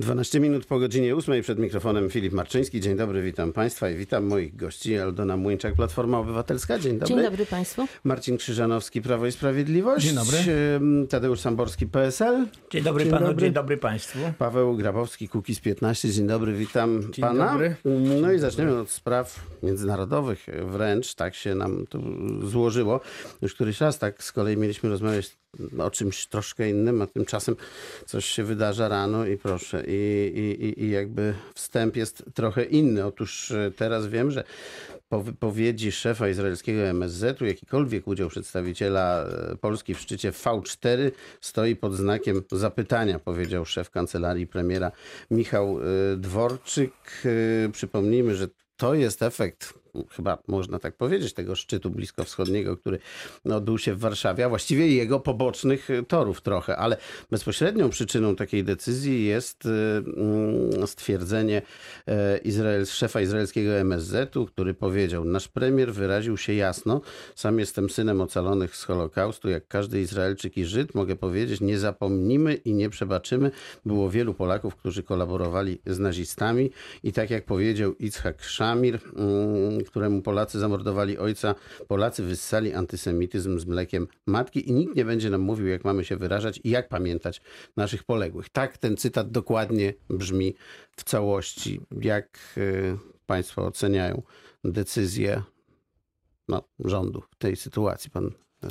12 minut po godzinie 8 przed mikrofonem Filip Marczyński. Dzień dobry, witam Państwa i witam moich gości. Aldona Młyńczak, Platforma Obywatelska. Dzień dobry. Dzień dobry Państwu. Marcin Krzyżanowski, Prawo i Sprawiedliwość. Dzień dobry. Tadeusz Samborski, PSL. Dzień dobry Dzień panu, dobry. dzień dobry państwu. Paweł Grabowski, Kukiz 15. Dzień dobry, witam Dzień Pana. dobry. No i zaczniemy od spraw międzynarodowych wręcz. Tak się nam to złożyło. Już któryś raz tak z kolei mieliśmy rozmawiać o czymś troszkę innym, a tymczasem coś się wydarza rano i proszę. I, i, i- jakby wstęp jest trochę inny. Otóż e, teraz wiem, że po wypowiedzi szefa izraelskiego MSZ-u jakikolwiek udział przedstawiciela e, Polski w szczycie V4 stoi pod znakiem zapytania, powiedział szef kancelarii premiera Michał e, Dworczyk. Przypomnijmy, że to jest efekt, chyba można tak powiedzieć, tego szczytu bliskowschodniego, który no, odbył się w Warszawie, a właściwie jego pobocznych e, torów trochę, ale bezpośrednią przyczyną takiej decyzji jest e, mm, stwierdzenie e, Izrael, szefa izraelskiego MSZ-u, który powiedział, nasz premier wyraził się jasno, sam jestem synem ocalonych z Holokaustu, jak każdy Izraelczyk i Żyd, mogę powiedzieć, nie zapomnimy i nie przebaczymy. Było wielu Polaków, którzy kolaborowali z nazistami i tak jak powiedział Itzhak Szamir, mm, któremu Polacy zamordowali ojca, Polacy wyssali antysemityzm z mlekiem matki i nikt nie będzie nam mówił, jak mamy się wyrażać i jak pamiętać naszych poległych. Tak ten cytat dokładnie brzmi w całości. Jak y, Państwo oceniają decyzję no, rządu w tej sytuacji, pan, y,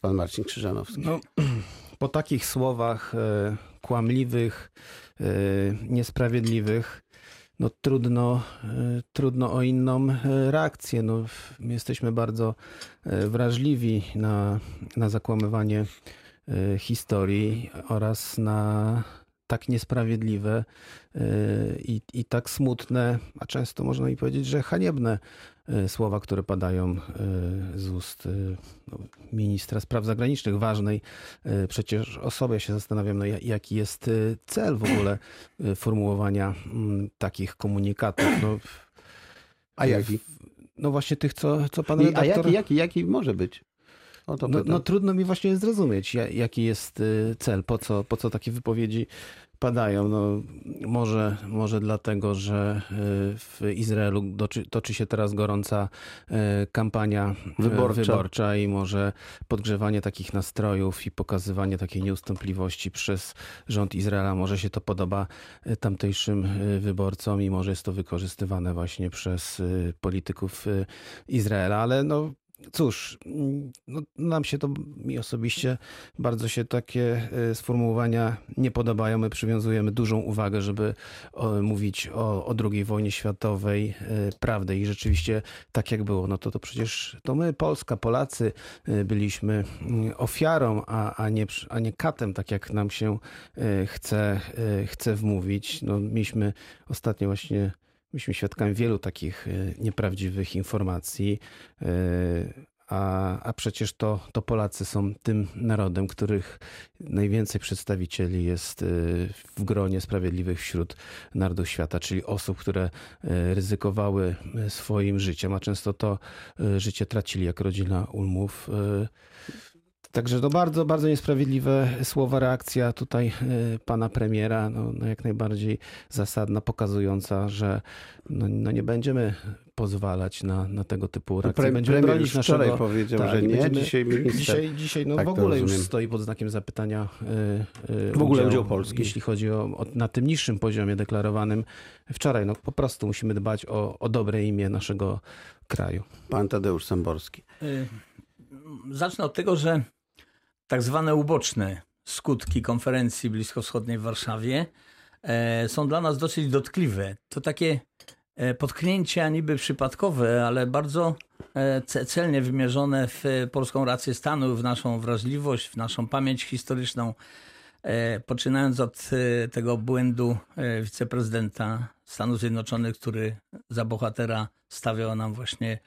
pan Marcin Krzyżanowski? No, po takich słowach e, kłamliwych, niesprawiedliwych, no trudno, e, trudno o inną e, reakcję. No, jesteśmy bardzo e, wrażliwi na, na zakłamywanie historii oraz na tak niesprawiedliwe i, i tak smutne, a często można i powiedzieć, że haniebne słowa, które padają e, z ust e, no, ministra spraw zagranicznych, ważnej e, przecież osoby. Ja się zastanawiam, no, ja- jaki jest e, cel w ogóle e, formułowania mm, takich komunikatów. No, A jaki? no właśnie tych, co, co pan I, a redaktor... jaki, jaki, jaki może być? No, no trudno mi właśnie zrozumieć, ja- jaki jest cel, po co, po co takie wypowiedzi padają. No, może, może dlatego, że y, w Izraelu toczy, toczy się teraz gorąca y, kampania y, Wyborcza. wyborcza i może podgrzewanie takich nastrojów i pokazywanie takiej nieustępliwości przez rząd Izraela, może się to podoba tamtejszym wyborcom i może jest to wykorzystywane właśnie przez polityków Izraela, ale no Cóż, mm, no, nam się to, mi osobiście, bardzo się takie e, sformułowania nie podobają. My przywiązujemy dużą uwagę, żeby mówić o, o II wojnie światowej e, prawdę i rzeczywiście tak jak było, no to to przecież to my, Polska, Polacy e, byliśmy mm, ofiarą, a, a, nie, a nie katem, tak jak nam się chce, chce wmówić. No, mieliśmy ostatnio właśnie Byliśmy świadkami wielu takich e, nieprawdziwych informacji, e, a, a przecież to, to Polacy są tym narodem, których najwięcej przedstawicieli jest e, w gronie sprawiedliwych wśród narodów świata, czyli osób, które ryzykowały swoim życiem, a często to życie tracili jak rodzina Ulmów. Także to bardzo, bardzo niesprawiedliwe słowa, reakcja tutaj e, pana premiera, no, no jak najbardziej zasadna, pokazująca, że no, no nie będziemy pozwalać na, na tego typu reakcje. Pre- Będziemy premier bronić już wczoraj naszego... powiedział, tak, że nie, będziemy- dzisiaj minister. Dzisiaj, dzisiaj no Tak w ogóle już stoi pod znakiem zapytania y, y, W ogóle udział Polski. Jeśli chodzi o, o na tym niższym poziomie deklarowanym wczoraj. No po prostu musimy dbać o, o dobre imię naszego kraju. Pan Tadeusz Samborski. Y, Zacznę od tego, że tak zwane uboczne skutki konferencji bliskowschodniej w Warszawie e, są dla nas dosyć dotkliwe. To takie e, potknięcia niby przypadkowe, ale bardzo e, ce- celnie wymierzone w polską rację stanu, w naszą wrażliwość, w naszą pamięć historyczną. Poczynając od tego błędu wiceprezydenta Stanów Zjednoczonych, który za bohatera stawiał nam właśnie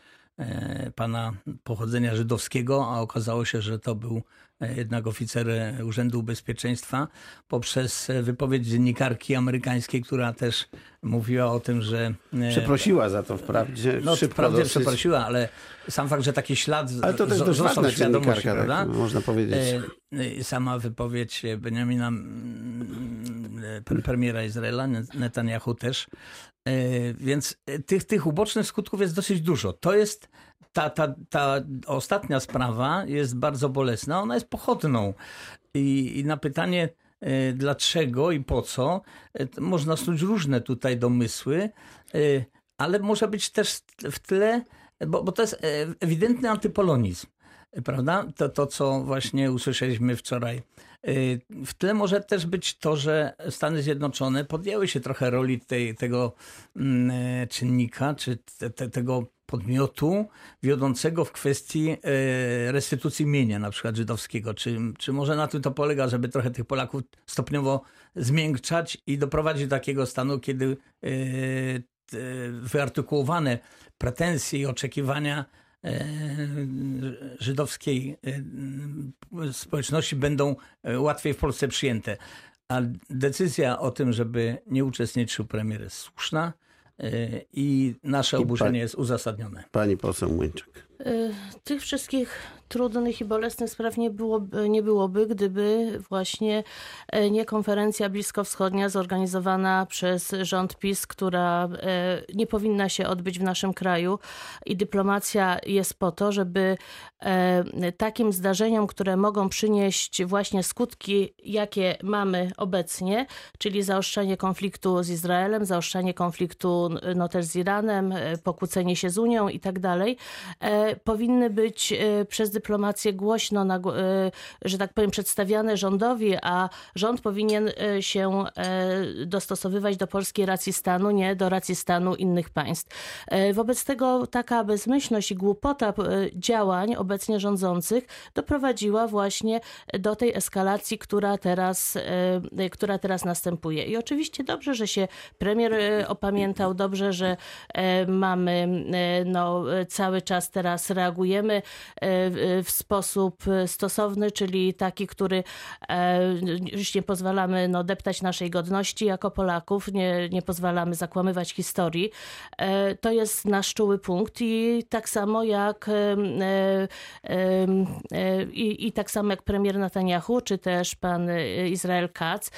pana pochodzenia żydowskiego, a okazało się, że to był jednak oficer Urzędu Bezpieczeństwa, poprzez wypowiedź dziennikarki amerykańskiej, która też mówiła o tym, że... Przeprosiła za to wprawdzie. No, wprawdzie dosyć. przeprosiła, ale sam fakt, że taki ślad ale to też ważna świadomości, tak, prawda? Tak, można powiedzieć. Sama wypowiedź Benjamina mm, premiera Izraela, Netanyahu też. Więc tych, tych ubocznych skutków jest dosyć dużo. To jest ta, ta, ta ostatnia sprawa jest bardzo bolesna. Ona jest pochodną. I, i na pytanie, e, dlaczego i po co, e, można snuć różne tutaj domysły, e, ale może być też w tle, bo, bo to jest ewidentny antypolonizm. Prawda? To, to, co właśnie usłyszeliśmy wczoraj. W tle może też być to, że Stany Zjednoczone podjęły się trochę roli tej, tego mm, czynnika, czy te, te, tego podmiotu wiodącego w kwestii e, restytucji mienia, na przykład żydowskiego. Czy, czy może na tym to polega, żeby trochę tych Polaków stopniowo zmiękczać i doprowadzić do takiego stanu, kiedy e, wyartykułowane pretensje i oczekiwania żydowskiej społeczności będą łatwiej w Polsce przyjęte. A decyzja o tym, żeby nie uczestniczył premier jest słuszna i nasze oburzenie jest uzasadnione. Pani poseł Młyńczyk. Y, tych wszystkich trudnych i bolesnych spraw nie byłoby, nie byłoby, gdyby właśnie e, nie konferencja bliskowschodnia zorganizowana przez rząd PiS, która e, nie powinna się odbyć w naszym kraju. I dyplomacja jest po to, żeby e, takim zdarzeniom, które mogą przynieść właśnie skutki, jakie mamy obecnie, czyli zaostrzenie konfliktu z Izraelem, zaostrzenie konfliktu no też z Iranem, pokłócenie się z Unią i tak dalej, powinny być przez dyplomację głośno, e, że tak powiem, przedstawiane rządowi, a rząd powinien e, się e, dostosowywać do polskiej racji stanu, nie do racji stanu innych państw. Wobec tego taka bezmyślność i głupota działań obecnie rządzących doprowadziła właśnie do tej eskalacji, która teraz, która teraz następuje. I oczywiście dobrze, że się premier opamiętał, dobrze, że mamy no, cały czas teraz reagujemy w sposób stosowny, czyli taki, który e, już nie pozwalamy no, deptać naszej godności jako Polaków, nie, nie pozwalamy zakłamywać historii. E, to jest nasz czuły punkt i tak samo jak e, i, i tak samo jak premier Netanyahu, czy też pan Izrael Katz,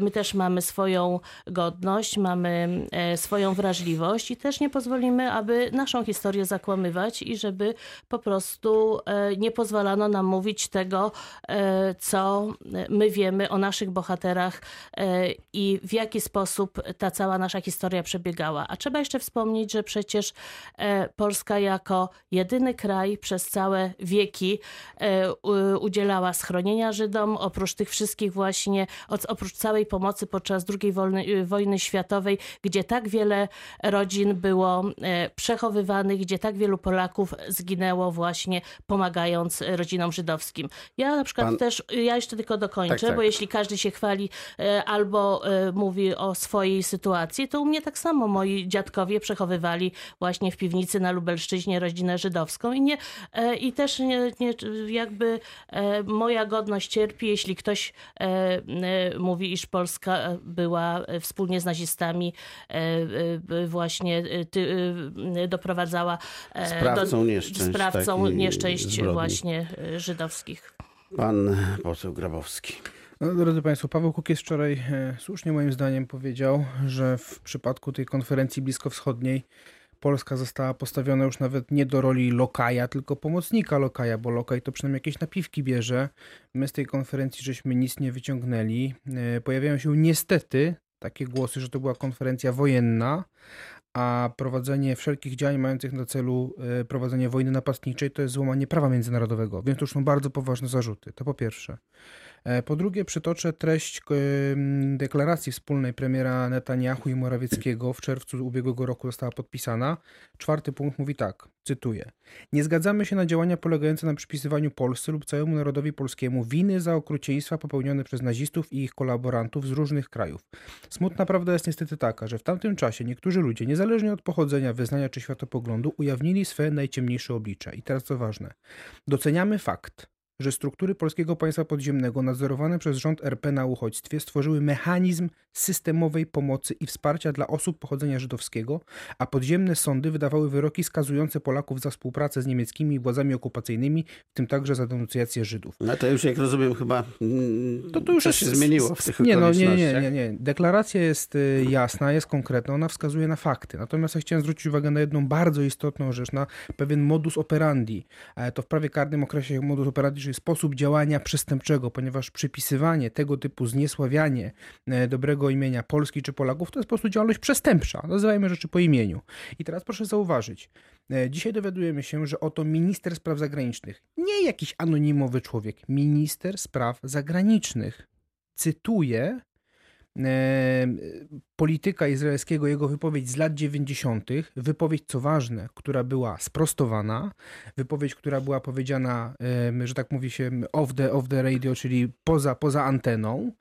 my też mamy swoją godność, mamy swoją wrażliwość i też nie pozwolimy, aby naszą historię zakłamywać i żeby po prostu nie pozwalano nam mówić tego, e, co my wiemy o naszych bohaterach e, i w jaki sposób ta cała nasza historia przebiegała. A trzeba jeszcze wspomnieć, że przecież e, Polska jako jedyny kraj przez całe wieki udzielała schronienia Żydom, oprócz tych wszystkich właśnie, oprócz całej pomocy podczas II wojny, wojny światowej, gdzie tak wiele rodzin było przechowywanych, gdzie tak wielu Polaków zginęło właśnie pomagając rodzinom żydowskim. Ja na przykład Pan... też, ja jeszcze tylko dokończę, tak, tak. bo jeśli każdy się chwali e, albo e, mówi o swojej sytuacji, to u mnie tak samo moi dziadkowie przechowywali właśnie w piwnicy na Lubelszczyźnie rodzinę żydowską i, nie, e, i też nie, nie, jakby moja godność cierpi, jeśli ktoś mówi, iż Polska była wspólnie z nazistami właśnie doprowadzała sprawcą do, nieszczęść, sprawcą nieszczęść właśnie właśnie e, żydowskich. Pan poseł Grabowski. No, drodzy Państwo, Paweł Kukiz wczoraj e, słusznie moim zdaniem powiedział, że w przypadku tej konferencji bliskowschodniej Polska została postawiona już nawet nie do roli lokaja, tylko pomocnika lokaja, bo lokaj to przynajmniej jakieś napiwki bierze. My z tej konferencji żeśmy nic nie wyciągnęli. E, pojawiają się niestety takie głosy, że to była konferencja wojenna, a prowadzenie wszelkich działań mających na celu e, prowadzenie wojny napastniczej to jest złamanie prawa międzynarodowego, więc to już są bardzo poważne zarzuty. To po pierwsze. E, po drugie, przytoczę treść deklaracji wspólnej premiera Netanyahu i Morawieckiego w czerwcu ubiegłego roku została podpisana. Czwarty punkt mówi tak, cytuję: Nie zgadzamy się na działania polegające na przypisywaniu Polsce lub całemu narodowi polskiemu winy za okrucieństwa popełnione przez nazistów i ich kolaborantów z różnych krajów. Smutna prawda jest niestety taka, że w tamtym czasie niektórzy ludzie, niezależnie od pochodzenia, wyznania czy światopoglądu, ujawnili swe najciemniejsze oblicze. I teraz co ważne, doceniamy fakt, że struktury polskiego państwa podziemnego nadzorowane przez rząd RP na uchodźstwie stworzyły mechanizm systemowej pomocy i wsparcia dla osób pochodzenia żydowskiego, a podziemne sądy wydawały wyroki skazujące Polaków za współpracę z niemieckimi władzami okupacyjnymi, w tym także za denuncjację Żydów. No to już jak rozumiem chyba To, to już się zmieniło w tych nie, no, nie, nie, nie, nie. Deklaracja jest y, jasna, jest konkretna, ona wskazuje na fakty. Natomiast ja chciałem zwrócić uwagę na jedną bardzo istotną rzecz, na pewien modus operandi. E, To w prawie karnym określa się modus operandi, czyli sposób działania przestępczego, ponieważ przypisywanie tego typu zniesławianie e, dobrego imienia Polski czy Polaków to jest po prostu działalność przestępcza. Nazywajmy rzeczy po imieniu. I teraz proszę zauważyć, e, dzisiaj dowiadujemy się, że oto minister spraw zagranicznych, nie jakiś anonimowy człowiek, minister spraw zagranicznych cytuje polityka izraelskiego, jego wypowiedź z lat 90., wypowiedź, co ważne, która była sprostowana, wypowiedź, która była powiedziana, że tak mówi się, off the, off the radio, czyli poza, poza anteną,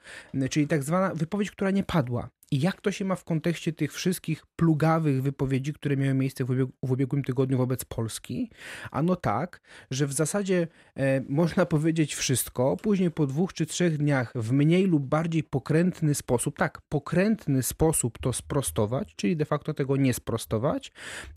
czyli tak zwana wypowiedź, która nie padła. I jak to się ma w kontekście tych wszystkich plugawych wypowiedzi, które miały miejsce w, ubieg- w ubiegłym tygodniu wobec Polski? Ano tak, że w zasadzie e, można powiedzieć wszystko, później po dwóch czy trzech dniach w mniej lub bardziej pokrętny sposób, tak, pokrętny sposób to sprostować, czyli de facto tego nie sprostować,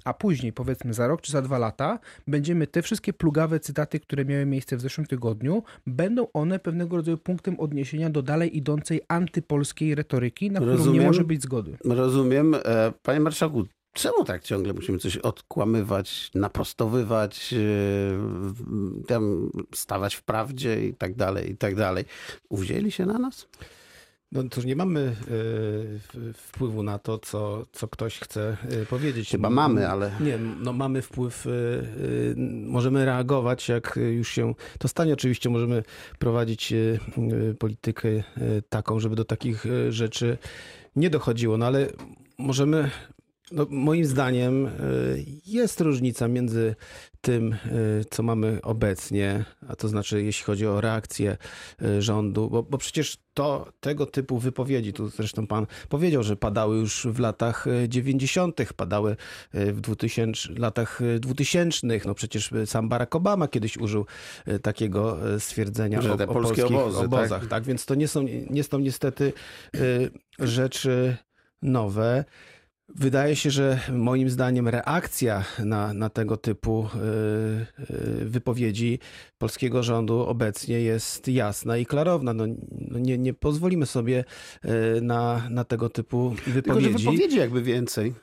a później powiedzmy za rok czy za dwa lata będziemy te wszystkie plugawe cytaty, które miały miejsce w zeszłym tygodniu, będą one pewnego rodzaju punktem odniesienia do dalej idącej antypolskiej retoryki, na którą nie Rozumiem. może być zgody. Rozumiem. E, Panie marszałku, czemu tak ciągle musimy coś odkłamywać, naprostowywać, e, tam stawać w prawdzie i tak dalej, i tak dalej? Uwzięli się na nas? No już nie mamy y, wpływu na to, co, co ktoś chce y, powiedzieć. Chyba mamy, ale... Nie, no mamy wpływ, y, możemy reagować, jak już się to stanie. Oczywiście możemy prowadzić politykę taką, żeby do takich rzeczy nie dochodziło, no ale możemy, no moim zdaniem y, jest różnica między tym, y, co mamy obecnie, a to znaczy jeśli chodzi o reakcję y, rządu, bo, bo przecież to tego typu wypowiedzi, tu zresztą pan powiedział, że padały już w latach y, 90., padały w 2000, latach y, 2000. No przecież sam Barack Obama kiedyś użył takiego stwierdzenia Że o, o polskich obozy, tak? obozach. Tak? Więc to nie są, nie są niestety rzeczy nowe. Wydaje się, że moim zdaniem reakcja na, na tego typu y, y, wypowiedzi polskiego rządu obecnie jest jasna i klarowna. No, no nie, nie pozwolimy sobie y, na, na tego typu Tylko, że wypowiedzi. wypowiedzi jakby więcej.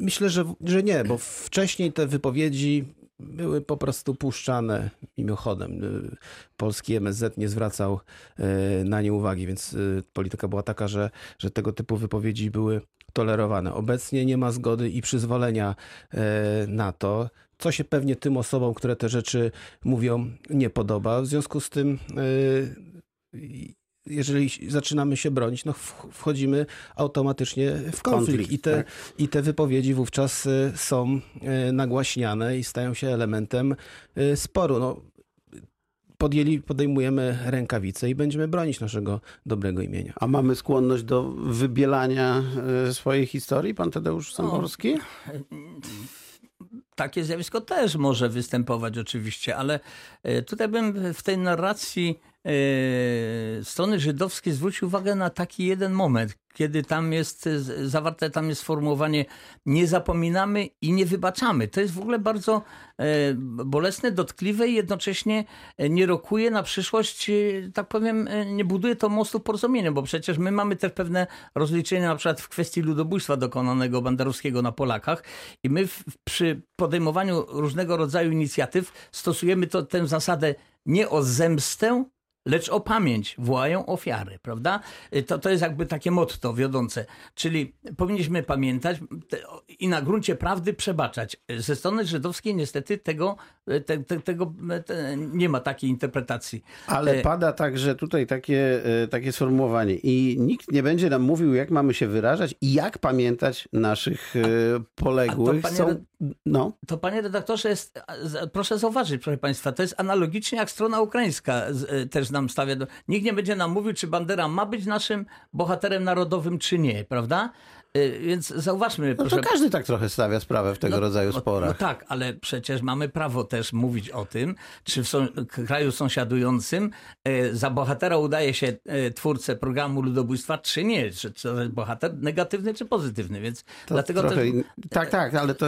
Myślę, że, że nie, bo wcześniej te wypowiedzi były po prostu puszczane mimochodem. Polski MSZ nie zwracał na nie uwagi, więc polityka była taka, że, że tego typu wypowiedzi były tolerowane. Obecnie nie ma zgody i przyzwolenia y, na to, co się pewnie tym osobom, które te rzeczy mówią, nie podoba. W związku z tym y, jeżeli zaczynamy się bronić, no wchodzimy automatycznie w konflikt. Konflikt, I, te, tak. I te wypowiedzi wówczas y, są nagłaśniane i stają się elementem sporu. No, podjęli, podejmujemy rękawice i będziemy bronić naszego dobrego imienia. A mamy skłonność do wybielania e, swojej historii, pan Tadeusz Samborski? Takie zjawisko też może występować oczywiście, ale e, tutaj bym w tej narracji strony żydowskiej zwrócił uwagę na taki jeden moment, kiedy tam jest z- zawarte tam jest sformułowanie nie zapominamy i nie wybaczamy. To jest w ogóle bardzo e, bolesne, dotkliwe i jednocześnie e, nie rokuje na przyszłość, e, tak powiem, nie buduje to mostu porozumienia, bo przecież my mamy też pewne rozliczenia na przykład w kwestii ludobójstwa dokonanego banderowskiego na Polakach i my w, przy podejmowaniu różnego rodzaju inicjatyw stosujemy to, tę zasadę nie o zemstę, lecz o pamięć wołają ofiary, prawda? Y, To, to jest jakby takie motto wiodące. Czyli powinniśmy pamiętać i na gruncie prawdy przebaczać. Ze strony żydowskiej niestety tego, te, te, tego te, nie ma takiej interpretacji. Ale pada także tutaj takie, takie sformułowanie i nikt nie będzie nam mówił, jak mamy się wyrażać i jak pamiętać naszych poległych. panie Są, no, To panie redaktorze, jest, proszę zauważyć, proszę państwa, to jest analogicznie jak strona ukraińska y, też nam stawia. Do, nikt nie będzie nam mówił, czy Bandera ma być naszym bohaterem narodowym, czy nie, prawda? Y, Więc zauważmy, No proszę to każdy tak trochę stawia sprawę w tego rodzaju no, sporach. No tak, ale przecież mamy prawo też mówić o tym, czy w są, kraju sąsiadującym e, za bohatera udaje się e, twórcę programu ludobójstwa, czy nie. Czy to jest bohater negatywny, czy pozytywny. Więc To dlatego trochę też, in... Tak, tak, ale to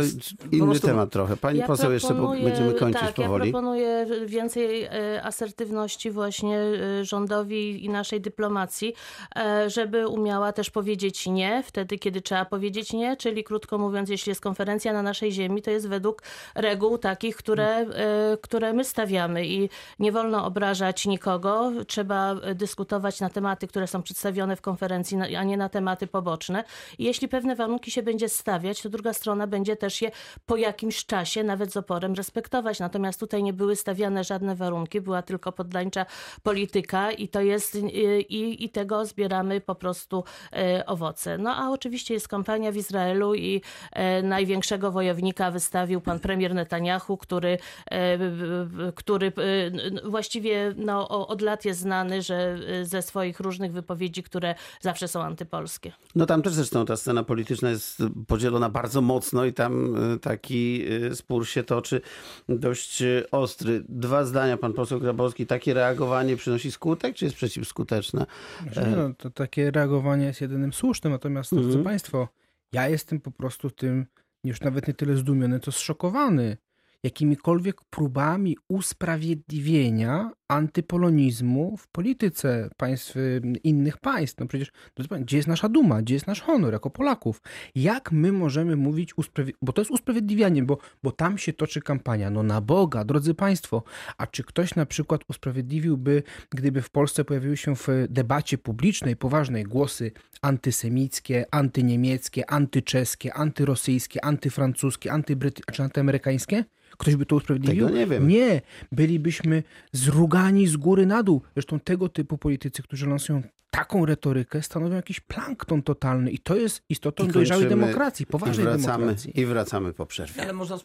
inny prostu- temat trochę. Pani poseł jeszcze, będziemy kończyć tak, powoli. Ja proponuję więcej e, asertywności właśnie e, rządowi i naszej dyplomacji, e, żeby umiała też powiedzieć nie wtedy, kiedy trzeba powiedzieć nie, czyli krótko mówiąc, jeśli jest konferencja na naszej ziemi, to jest według reguł takich, które, e, które my stawiamy i nie wolno obrażać nikogo. Trzeba e, dyskutować na tematy, które są przedstawione w konferencji, a nie na tematy poboczne. I jeśli pewne warunki się będzie stawiać, to druga strona będzie też je po jakimś czasie, nawet z oporem, respektować. Natomiast tutaj nie były stawiane żadne warunki, była tylko poddańcza polityka i to jest y, i, i tego zbieramy po prostu e, owoce. No a oczywiście jest kampania w Izraelu i e, największego wojownika wystawił pan premier Netanyahu, który, e, który e, właściwie no, od lat jest znany, że ze swoich różnych wypowiedzi, które zawsze są antypolskie. No tam też zresztą ta scena polityczna jest podzielona bardzo mocno i tam taki spór się toczy dość ostry. Dwa zdania, pan poseł Grabowski. Takie reagowanie przynosi skutek, czy jest przeciwskuteczne? Znaczy, no, to takie reagowanie jest jedynym słusznym, natomiast, drodzy Mhm. Państwo, ja jestem po prostu tym już nawet nie tyle zdumiony, to zszokowany jakimikolwiek próbami usprawiedliwienia antypolonizmu w polityce państw, innych państw. No przecież, gdzie jest nasza duma, gdzie jest nasz honor jako Polaków? Jak my możemy mówić, bo to jest usprawiedliwianie, bo, bo tam się toczy kampania. No na Boga, drodzy Państwo, a czy ktoś na przykład usprawiedliwiłby, gdyby w Polsce pojawiły się w debacie publicznej poważnej głosy antysemickie, antyniemieckie, antyczeskie, antyrosyjskie, antyfrancuskie, antybryty- czy antyamerykańskie? Ktoś by to usprawiedliwił? Tego nie wiem. Nie, bylibyśmy zrugani z góry na dół. Zresztą tego typu politycy, którzy lansują taką retorykę, stanowią jakiś plankton totalny i to jest istotą I dojrzałej demokracji, I poważnej wracamy, demokracji. I wracamy po przerwie. ale można